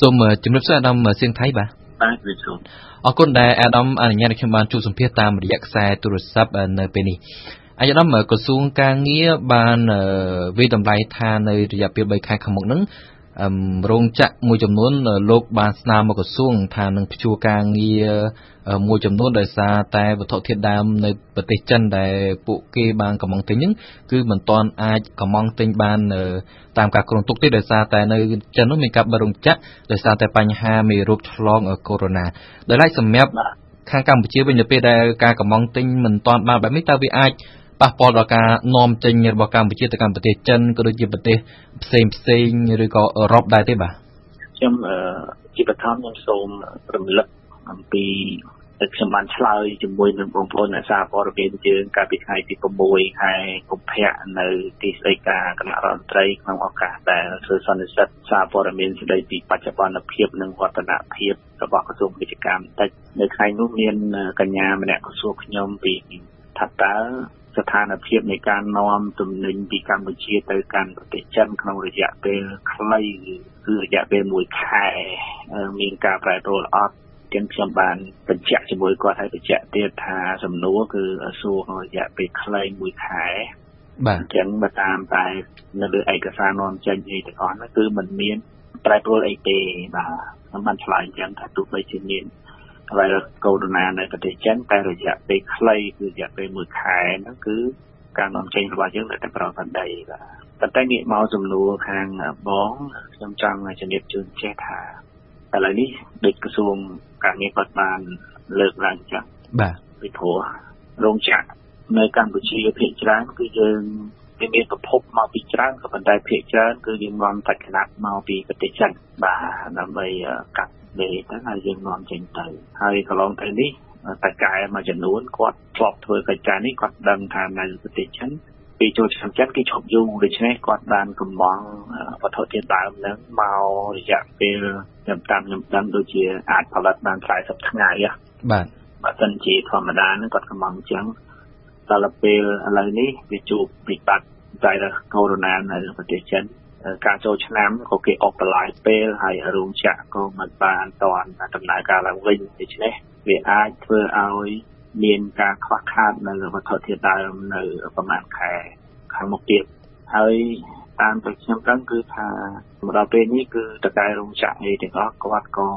សូមជំរាបសួរអាដាមសៀងថៃបាទបាទវិទ្យុអរគុណដែលអាដាមអនុញ្ញាតឲ្យខ្ញុំបានជួបសម្ភាសតាមរយៈខ្សែទូរស័ព្ទនៅពេលនេះអាយដាមក្រសួងការងារបានវិតម្លៃថានៅរយៈពេល3ខែខាងមុខហ្នឹង រោងចក្រមួយចំនួនលោកបានស្នើមកក្រសួងថានឹងព្យួរការងារមួយចំនួនដោយសារតែវត្ថុធាតុដើមនៅប្រទេសចិនដែលពួកគេបានកំងទិញហ្នឹងគឺមិនទាន់អាចកំងទិញបានតាមការគ្រោងទុកទេដោយសារតែនៅចិននោះមានការបិទរោងចក្រដោយសារតែបញ្ហាមេរោគឆ្លងកូវីដ -19 ដោយឡែកសម្រាប់ខាងកម្ពុជាវិញនៅពេលដែលការកំងទិញមិនទាន់បានបែបនេះតើវាអាច ប៉ះពាល់ដល់ការនាំចេញរបស់កម្ពុជាទៅកាន់ប្រទេសចិនក៏ដូចជាប្រទេសផ្សេងផ្សេងឬក៏អឺរ៉ុបដែរទេបាទខ្ញុំជាបឋមខ្ញុំសូមរំលឹកអំពីដែលខ្ញុំបានឆ្លើយជាមួយនឹងបងប្អូនអ្នកសារព័ត៌មានយើងកាលពីថ្ងៃទី6ខែកុម្ភៈនៅទីស្តីការគណៈរដ្ឋមន្ត្រីក្នុងឱកាសដែលធ្វើសន្និសីទសារព័ត៌មានស្តីពីបច្ចុប្បន្នភាពនិងវឌ្ឍនភាពរបស់ក្រសួងវិទ្យាកម្មបន្តិចនៅថ្ងៃនោះមានកញ្ញាម្នាក់ក៏សួរខ្ញុំពីថាតើ ស្ថានភាពនៃការនាំទំនិញពីកម្ពុជាទៅកាន់ប្រទេសចិនក្នុងរយៈពេលខ្លីគឺរយៈពេល1ខែមានការប្រែប្រួលអត់ចឹងខ្ញុំបានបញ្ជាក់ជាមួយគាត់ហើយបញ្ជាក់ទៀតថាសំណួរគឺសួរក្នុងរយៈពេលខ្លី1ខែបាទអញ្ចឹងបើតាមតែនៅលើឯកសារនាំចេញអីទាំងអស់នោះគឺมันមានប្រែប្រួលអីទេបាទខ្ញុំបានឆ្លើយអញ្ចឹងថាទោះបីជាមាន វីរុសកូវីដ -19 នៅប្រទេសចិនតែរយៈពេលខ្លីគឺរយៈពេល1ខែហ្នឹងគឺការនាំចេញរបស់យើងនៅតែប្រកបដីបាទប៉ុន្តែងាកមកសំណួរខាងបងខ្ញុំចង់ជំរាបជូនចេះថាឥឡូវនេះដូចក្រសួងការងារគាត់បានលើកឡើងចឹងបាទពីព្រោះរោងចក្រនៅកម្ពុជាភាគច្រើនគឺយើង វាមានប្រភពមកពីច្រើនក៏ប៉ុន្តែភាគច្រើនគឺយើងនាំតែកណាត់មកពីប្រទេសចិនបាទដើម្បីកាត់ដេទៅហើយយើងនាំចេញទៅហើយកន្លងទៅនេះតកែមួយចំនួនគាត់ធ្លាប់ធ្វើកិច្ចការនេះគាត់ដឹងថានៅប្រទេសចិនពីចូលឆ្នាំចិនគេឈប់យូរដូច្នេះគាត់បានកំងវត្ថុធាតុដើមហ្នឹងមករយៈពេលខ្ញុំតាមខ្ញុំដឹងដូចជាអាចផលិតបាន40ថ្ងៃបាទបើសិនជាធម្មតាហ្នឹងគាត់កំងអញ្ចឹង ដល់ពេលឥឡូវនេះវាជួបវិបត្តិវ៉ៃរុសកូវីដ -19 នៅប្រទេសចិនការចូលឆ្នាំក៏គេអបបន្លាយពេលហើយរោងចក្រក៏មិនបានតន់ដំណើរការឡើងវិញដូច្នេះវាអាចធ្វើឲ្យមានការខ្វះខាតនៅវត្ថុធាតុដើមនៅប្រហែលខែខាងមុខទៀតហើយតាមតែខ្ញុំដឹងគឺថាមកដល់ពេលនេះគឺតកែរោងចក្រអីទាំងអស់គាត់ក៏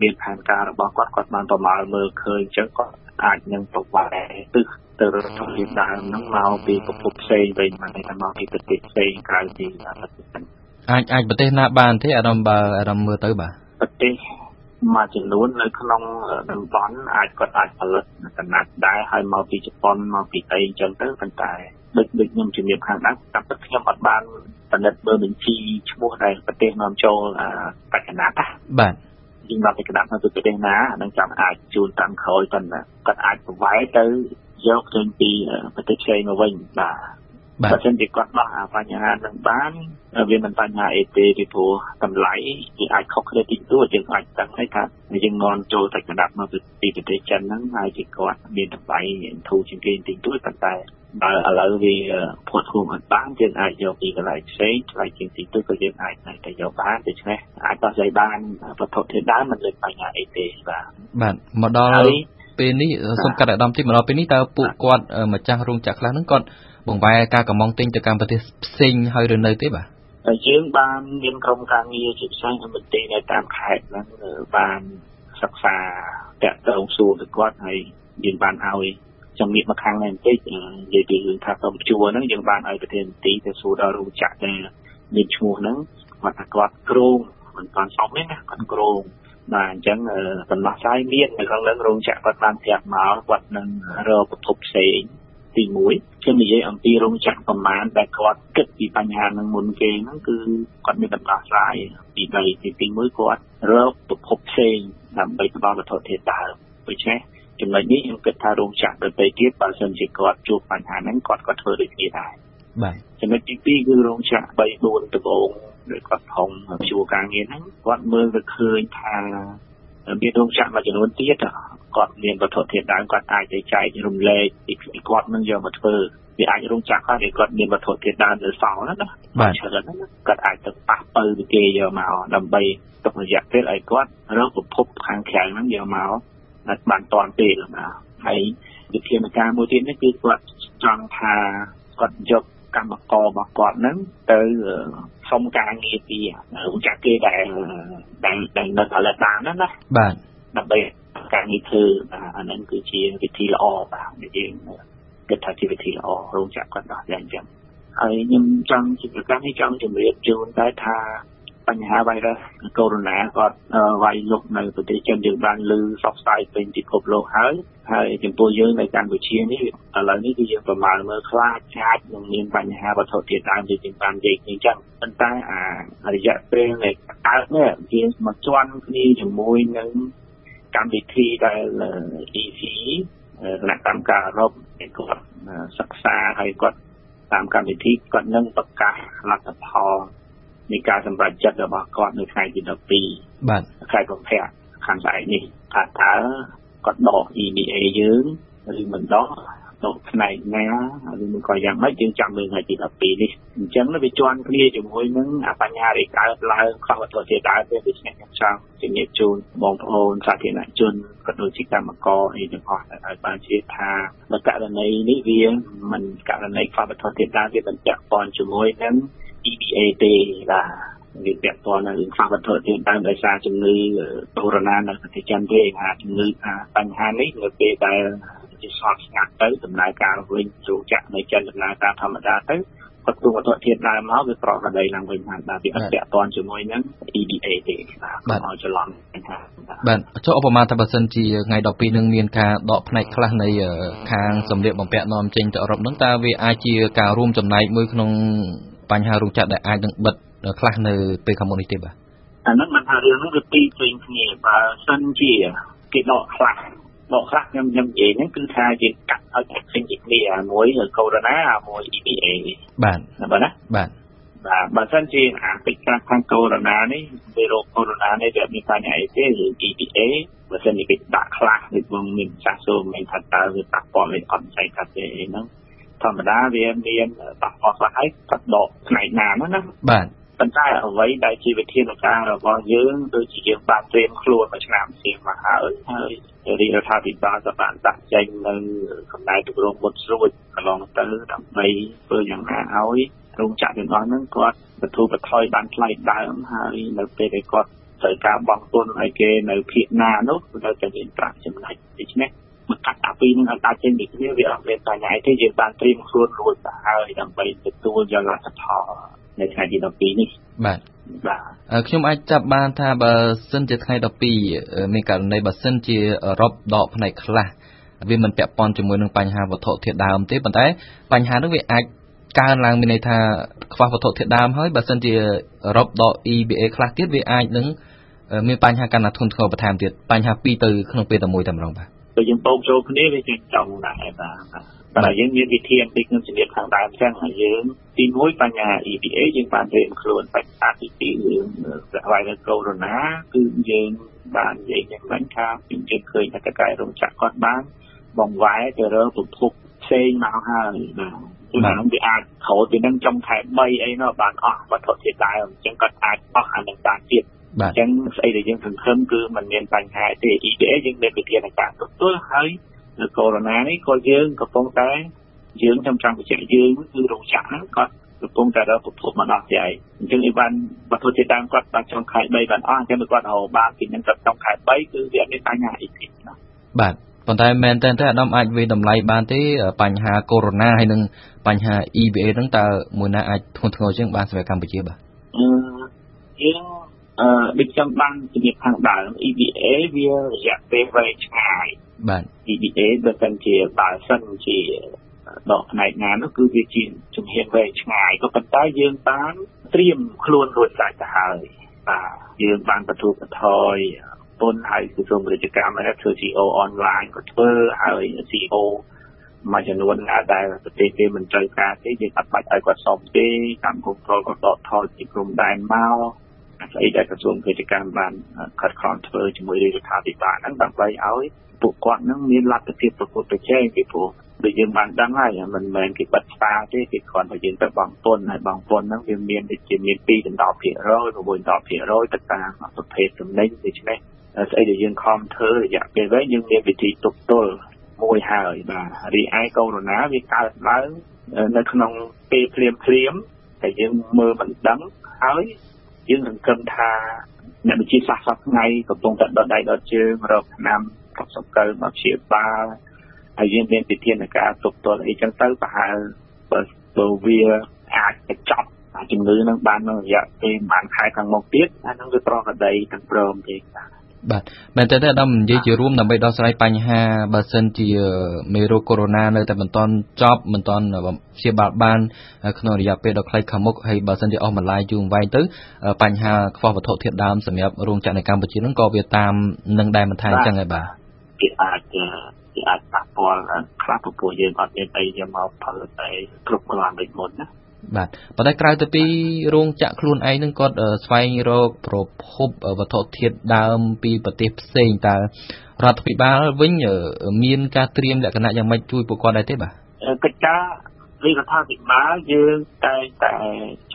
មានផែនការរបស់គាត់គាត់បានប្រមាលមើលឃើញអញ្ចឹងគាត់អាចនឹងប្រវត្តិទិស ទៅរកពីដើមហ្នឹងមកពីប្រភពផ្សេងវិញមកតែមកពីប្រទេសផ្សេងក្រៅពីប្រទេសអាចអាចប្រទេសណាបានទេអារម្មណ៍បើអារម្មណ៍មើលទៅបាទប្រទេសមួយចំនួននៅក្នុងតំបន់អាចគាត់អាចផលិតកណាត់ដែរហើយមកពីជប៉ុនមកពីអីអញ្ចឹងទៅប៉ុន្តែដូចដូចខ្ញុំជំរាបខាងដើមតាមពិតខ្ញុំអត់បានផលិតមើលបញ្ជីឈ្មោះដែលប្រទេសនាំចូលបច្ចុប្បន្នណាបាទយើងដល់ទៅក្តាប់នៅប្រទេសណានឹងចាំអាចជូនតាមក្រោយប៉ុន្តែគាត់អាចប្រវាយទៅ យកចេញពីប្រទេសផ្សេងមកវិញបាទបើមិនជាគាត់ដោះអាបញ្ហានឹងបានវាមិនបញ្ហាអីទេពីព្រោះតម្លៃវាអាចខុសគ្នាតិចតួចយើងអាចដឹងហើយថាយើងនាំចូលតែកណ្ដាប់មកពីប្រទេសចិនហ្នឹងហើយជាគាត់មានតម្លៃធូរជាងគេតិចតួចប៉ុន្តែបើឥឡូវវាផុតខ្លួនអត់បានយើងអាចយកពីកន្លែងផ្សេងថ្លៃជាងតិចតួចក៏យើងអាចតែយកបានដូច្នេះអាចដោះស្រាយបានវត្ថុធាតុដើមមិនមានបញ្ហាអីទេបាទបាទមកដល់ ពេលនេះសូមកាត់អាដាមតិចមកដល់ពេលនេះតើពួកគាត់ម្ចាស់រោងចក្រខ្លះហ្នឹងគាត់បង្វែរការកម្មងទិញទៅកាន់ប្រទេសផ្សេងហើយឬនៅទេបាទតែយើងបានមានក្រុមការងារជាផ្សេងនៅប្រទេសនៅតាមខេត្តហ្នឹងបានសិក្សាតាក់ទងសួរទៅគាត់ហើយយើងបានឲ្យចំៀកមកខាងនេះបន្តិចនិយាយពីរឿងថាសុំជួហ្នឹងយើងបានឲ្យប្រធានមន្ត្រីទៅសួរដល់រោងចក្រដែលមានឈ្មោះហ្នឹងគាត់ថាគាត់ក្រងមិនតាន់សមទេណាគាត់ក្រង បាទអញ្ចឹងដំណោះស្រាយមាននៅក្នុងនឹងរោងចក្រគាត់បានប្រាប់មកគាត់នឹងរកប្រភពផ្សេងទី1ខ្ញុំនិយាយអំពីរោងចក្រប្រមាណដែលគាត់គិតពីបញ្ហានឹងមុនគេហ្នឹងគឺគាត់មានដំណោះស្រាយទី3ទី1គាត់រកប្រភពផ្សេងដើម្បីផ្ដល់វត្ថុធាតុដើមដូច្នេះចំណុចនេះខ្ញុំគិតថារោងចក្រដទៃទៀតបើសិនជាគាត់ជួបបញ្ហាហ្នឹងគាត់ក៏ធ្វើដូចគ្នាដែរបាទចំណុចទី2គឺរោងចក្រ3 4ដំបូង ដែលគាត់ធំជួការងារហ្នឹងគាត់មើលទៅឃើញថាមានរោងចក្រមួយចំនួនទៀតគាត់មានវត្ថុធាតុដើមគាត់អាចទៅចែករំលែកពីគាត់នឹងយកមកធ្វើវាអាចរោងចក្រគាត់ដែលគាត់មានវត្ថុធាតុដើមនៅសល់ណាបាទច្រើនណាគាត់អាចទៅប៉ះបើគេយកមកដើម្បីទុករយៈពេលឲ្យគាត់រកប្រភពខាងក្រៅហ្នឹងយកមកបានតាន់ពេលណាហើយវិធានការមួយទៀតនេះគឺគាត់ចង់ថាគាត់យក កម្មកររបស់គាត់ហ្នឹងទៅសុំការងារពីចាក់គេដែលដែលដែលនៅផលិតបានណាណាបាទដើម្បីការងារធ្វើអាហ្នឹងគឺជាវិធីល្អបាទដែលយើងគិតថាជាវិធីល្អរោងចក្រគាត់ដោះស្រាយអញ្ចឹងហើយខ្ញុំចង់ជាប្រកាសនេះចង់ជម្រាបជូនតែថា បញ្ហាវ៉ៃរុសកូវីដ -19 គាត់វាយលុកនៅប្រទេសចិនយើងបានលើសពស្ដាយពេញពិភពលោកហើយហើយចំពោះយើងនៅកម្ពុជានេះឥឡូវនេះគឺយើងប្រមាណមើលខ្លាចអាចនឹងមានបញ្ហាវត្ថុធាតុដើមជាជាងបាននិយាយគ្នាចឹងប៉ុន្តែអារយៈពេលនៃកើតនេះវាមកជន់គ្នាជាមួយនឹងកម្មវិធីដែល EC គណៈកម្មការអឺរ៉ុបគាត់សិក្សាហើយគាត់តាមកម្មវិធីគាត់នឹងប្រកាសលទ្ធផល នៃការសម្រេចចិត្តរបស់គាត់នៅថ្ងៃទី12បាទខែកុម្ភៈខាងស្អែកនេះថាតើគាត់ដក EBA យើងឬមិនដកដកផ្នែកណាឬមិនក៏យ៉ាងម៉េចយើងចាំមើលថ្ងៃទី12នេះអញ្ចឹងវាជន់គ្នាជាមួយនឹងបញ្ហាដែលកើតឡើងខ្វះវត្ថុធាតុដើមវាដូច្នេះខ្ញុំចង់ជំរាបជូនបងប្អូនសាធារណជនក៏ដូចជាកម្មករអីទាំងអស់ឲ្យបានជាថានៅករណីនេះវាមិនករណីខ្វះវត្ថុធាតុដើមវាមិនពាក់ព័ន្ធជាមួយនឹង EBA ទេបាទវាពាក់ព័ន្ធនឹងរឿងខ្វះវត្ថុធាតុដើមដោយសារជំងឺកូវីដ -19 នៅប្រទេសចិនទេអាជំងឺបញ្ហានេះនៅពេលដែលជាស្ងប់ស្ងាត់ទៅដំណើរការវិញជោគជ័យនៅចិនដំណើរការធម្មតាទៅគាត់ទូវត្ថុធាតុដើមមកវាប្រកបដីឡើងវិញបានបាទវាអត់ពាក់ព័ន្ធជាមួយនឹង EDA ទេបាទឲ្យច្រឡំបាទចុះឧបមាថាបើសិនជាថ្ងៃ12នឹងមានការដកផ្នែកខ្លះនៃខាងសម្លៀកបំពាក់នាំចេញទៅអឺរ៉ុបនឹងតើវាអាចជាការរួមចំណែកមួយក្នុង បញ្ហារោងចក្រដែលអាចនឹងបិទខ្លះនៅពេលខាងមុខនេះទេបាទអាហ្នឹងមិនថារឿងហ្នឹងវាពីរផ្សេងគ្នាបើសិនជាគេដកខ្លះដកខ្លះខ្ញុំខ្ញុំនិយាយហ្នឹងគឺថាយើងកាត់ឲ្យផ្សេងពីគ្នាមួយកូវីដ -19 មួយ EBA បាទបាទណាបាទបាទបើសិនជាអាពេជ្រខាងកូវីដ -19 នេះវីរុសកូវីដ -19 នេះវាមានបញ្ហាអីទេឬ EBA បើសិនជាគេដាក់ខ្លះដូចបងមានចាស់សូមមិនថាតើវាប៉ះពាល់មិនអត់ស្អីថាទេអីហ្នឹង ធម្មតាវាមានប៉ះពាល់ខ្លះហើយគាត់ដកផ្នែកណាហ្នឹងណាបាទប៉ុន្តែអ្វីដែលជាវិធានការរបស់យើងដូចជាយើងបានត្រៀមខ្លួនមួយឆ្នាំផ្សេងមកហើយហើយរាជរដ្ឋាភិបាលក៏បានដាក់ចេញនៅកំណែទម្រង់មុតស្រួចកន្លងទៅដើម្បីធ្វើយ៉ាងណាឲ្យរោងចក្រទាំងអស់ហ្នឹងគាត់បទូបថយបានថ្លៃដើមហើយនៅពេលដែលគាត់ត្រូវការបង់ទុនឲ្យគេនៅភាគណានោះគឺនៅតែមានប្រាក់ចំណេញដូច្នេះ មកកាត់អាពីរនឹងឲ្យដាច់ចេញពីគ្នាវាអត់មានបញ្ហាទេយើងបានត្រៀមខ្លួនរួចទៅហើយដើម្បីទទួលយកលទ្ធផលនៅថ្ងៃទី12នេះបាទបាទខ្ញុំអាចចាប់បានថាបើសិនជាថ្ងៃ12មានករណីបើសិនជាអឺរ៉ុបដកផ្នែកខ្លះវាមិនពាក់ព័ន្ធជាមួយនឹងបញ្ហាវត្ថុធាតុដើមទេប៉ុន្តែបញ្ហានោះវាអាចកើនឡើងមានន័យថាខ្វះវត្ថុធាតុដើមហើយបើសិនជាអឺរ៉ុបដក EBA ខ្លះទៀតវាអាចនឹងមានបញ្ហាកាន់តែធ្ងន់ធ្ងរបន្ថែមទៀតបញ្ហាពីរទៅក្នុងពេលតែមួយតែម្ដងបាទ បើយើងបូកចូលគ្នាវាជាចង់ដែរបាទតែយើងមានវិធានពីខ្ញុំជំរាបខាងដើមចឹងហើយយើងទីមួយបញ្ហា EPA យើងបានរៀនខ្លួនបញ្ហាទី2រឿងប្រវត្តិកូវីដ -19 គឺយើងបាននិយាយយ៉ាងម៉េចថាយើងជឿឃើញថាកែរោងចក្រគាត់បានបងវ៉ែទៅរកប្រភពផ្សេងមកហើយបាទគឺហ្នឹងវាអាចក្រោយពីហ្នឹងចុងខែ3អីនោះបានអស់វត្ថុធាតុដើមអញ្ចឹងគាត់អាចអស់អានឹងបានទៀត អញ្ចឹងស្អីដែលយើងសង្ឃឹមគឺมันមានបញ្ហាទេ EPA យើងមានវិធានការទទួលហើយនៅកូវីដ -19 នេះក៏យើងកំពុងតែយើងខ្ញុំចង់បញ្ជាក់យើងគឺរោងចក្រហ្នឹងគាត់កំពុងតែរកប្រភពមកដល់ជាឯងអញ្ចឹងនេះបានវត្ថុធាតុដើមគាត់បានចុងខែ3បានអស់អញ្ចឹងគាត់រកបានពីនឹងគាត់ចុងខែ3គឺវាមានបញ្ហាអីទេណាបាទប៉ុន្តែមែនតើអាដាមអាចវិតម្លៃបានទេបញ្ហាកូវីដ -19 ហើយនឹងបញ្ហា EBA ហ្នឹងតើមួយណាអាចធ្ងន់ធ្ងរជាងបានសម្រាប់កម្ពុជាបាទអឺយើង អឺដូចខ្ញុំបានជំរាបខាងដើម EBA វារយៈពេលវែងឆ្ងាយបាទ EBA បើសិនជាបើសិនជាដកផ្នែកណានោះគឺវាជាជំហានវែងឆ្ងាយក៏ប៉ុន្តែយើងបានត្រៀមខ្លួនរួចស្រេចទៅហើយបាទយើងបានបទូបថយពុនហើយក្រសួងពាណិជ្ជកម្មហើយធ្វើ CO online ក៏ធ្វើហើយ CO មួយចំនួនដែលប្រទេសគេមិនត្រូវការទេយើងអត់បាច់ឲ្យគាត់សុំទេកម្មគោលក៏ដកថយពីព្រំដែនមក ស្អីដែលក្រសួងពាណិជ្ជកម្មបានខិតខំធ្វើជាមួយរាជរដ្ឋាភិបាលហ្នឹងដើម្បីឲ្យពួកគាត់នឹងមានលទ្ធភាពប្រកួតប្រជែងពីព្រោះដូចយើងបានដឹងហើយមិនមែនគេបិទផ្សារទេគេគ្រាន់តែយើងទៅបង់ពន្ធហើយបង់ពន្ធហ្នឹងវាមានដូចជាមាន2ដល់10%ឬ6%ទៅតាមប្រភេទទំនិញដូច្នេះស្អីដែលយើងខំធ្វើរយៈពេលវែងយើងមានវិធីទប់ទល់មួយហើយបាទរីឯកូវីដ -19 វាកើតឡើងនៅក្នុងពេលភ្លាមភ្លាមតែយើងមើលមិនដឹងហើយ យើងសង្ឃឹមថាអ្នកវិទ្យាសាស្ត្រសប្តាហ៍ថ្ងៃកំពុងតែដុតដៃដុតជើងរកឆ្នាំប្រកសកលមកព្យាបាលហើយយើងមានវិធានការទប់ទល់អីចឹងទៅប្រហែលបើបើវាអាចបញ្ចប់ជំងឺនឹងបាននៅរយៈពេលប្រហែលខែខាងមុខទៀតអានឹងវាប្រកដីទាំងព្រមទេបាទ បាទមែនតើអាដាមនិយាយជារួមដើម្បីដោះស្រាយបញ្ហាបើសិនជាមេរោគកូវីដ -19 នៅតែមិនទាន់ចប់មិនទាន់ព្យាបាលបាន ក្នុងរយៈពេលដ៏ខ្លីខាងមុខហើយបើសិនជាអស់បន្លាយយូរអង្វែងទៅបញ្ហាខ្វះវត្ថុធាតុដើមសម្រាប់រោងចក្រនៅកម្ពុជានឹងក៏វាតាមនឹងដែរមិនថាអញ្ចឹងហើយបាទគេអាចគេអាចប៉ះពាល់ខ្លះពួកយើងអត់មានអីយកមកផលិតតែគ្រប់គ្រាន់ដូចមុនណា បាទប៉ុន្តែក្រៅទៅពីរោងចក្រខ្លួនឯងនឹងគាត់ស្វែងរកប្រភពវត្ថុធាតុដើមពីប្រទេសផ្សេងតើរដ្ឋាភិបាលវិញមានការត្រៀមលក្ខណៈយ៉ាងម៉េចជួយពួកគាត់ដែរទេបាទកិច្ចការ រាជរដ្ឋាភិបាលយើងតែតែ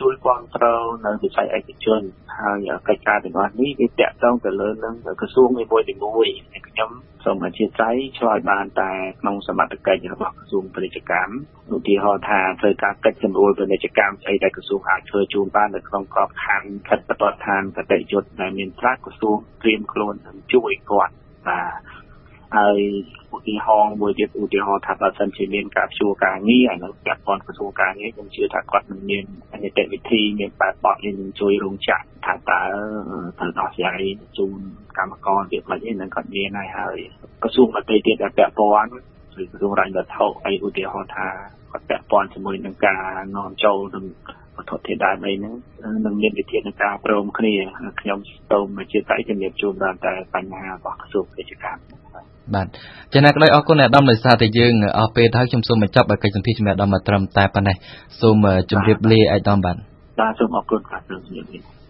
ជួយគ្រប់គ្រងនៅវិស័យឯកជនហើយកិច្ចការទាំងអស់នេះវាតាក់ទងទៅលើនឹងក្រសួងមួយមួយខ្ញុំសូមអធិស្ឋានឆ្លើយបានតែក្នុងសមត្ថកិច្ចរបស់ក្រសួងពាណិជ្ជកម្មឧទាហរណ៍ថាត្រូវការកិច្ចសម្រួលពាណិជ្ជកម្មស្អីដែលក្រសួងអាចធ្វើជូនបាននៅក្នុងក្របខ័ណ្ឌខិតបទដ្ឋានបតិយុត្តដែលមានខ្លះក្រសួងត្រៀមខ្លួនជួយគាត់បាទ ហើយឧទាហរណ៍មួយទៀតឧទាហរណ៍ថាបើសិនជាមានការព្យួរការងារអានោះពាក់ព័ន្ធក្រសួងការងារខ្ញុំជឿថាគាត់នឹងមាននីតិវិធីមានបែបបទនេះនឹងជួយរោងចក្រថាតើត្រូវដោះស្រាយជូនកម្មករទៀតមិនអីនឹងគាត់មានហើយហើយក្រសួងដទៃទៀតដែលពាក់ព័ន្ធឬក្រសួងរ៉ាញ់វត្ថុអីឧទាហរណ៍ថាគាត់ពាក់ព័ន្ធជាមួយនឹងការនាំចូលនឹងវត្ថុធាតុដើមអីហ្នឹងនឹងមានវិធានការព្រមគ្នាខ្ញុំសូមជាតៃជំរាបជូនដល់តែបញ្ហារបស់ក្រសួងពាណិជ្ជកម្ម បាទចឹងណាក្តីអរគុណអ្នកដំដោយសារតែយើងអស់ពេលទៅខ្ញុំសូមបញ្ចប់កិច្ចសម្ភារជំរាបដំមកត្រឹមតែប៉ុណ្ណេះសូមជម្រាបលាឯកឧត្តមបាទបាទសូមអរគុណបាទសូមជម្រាបលា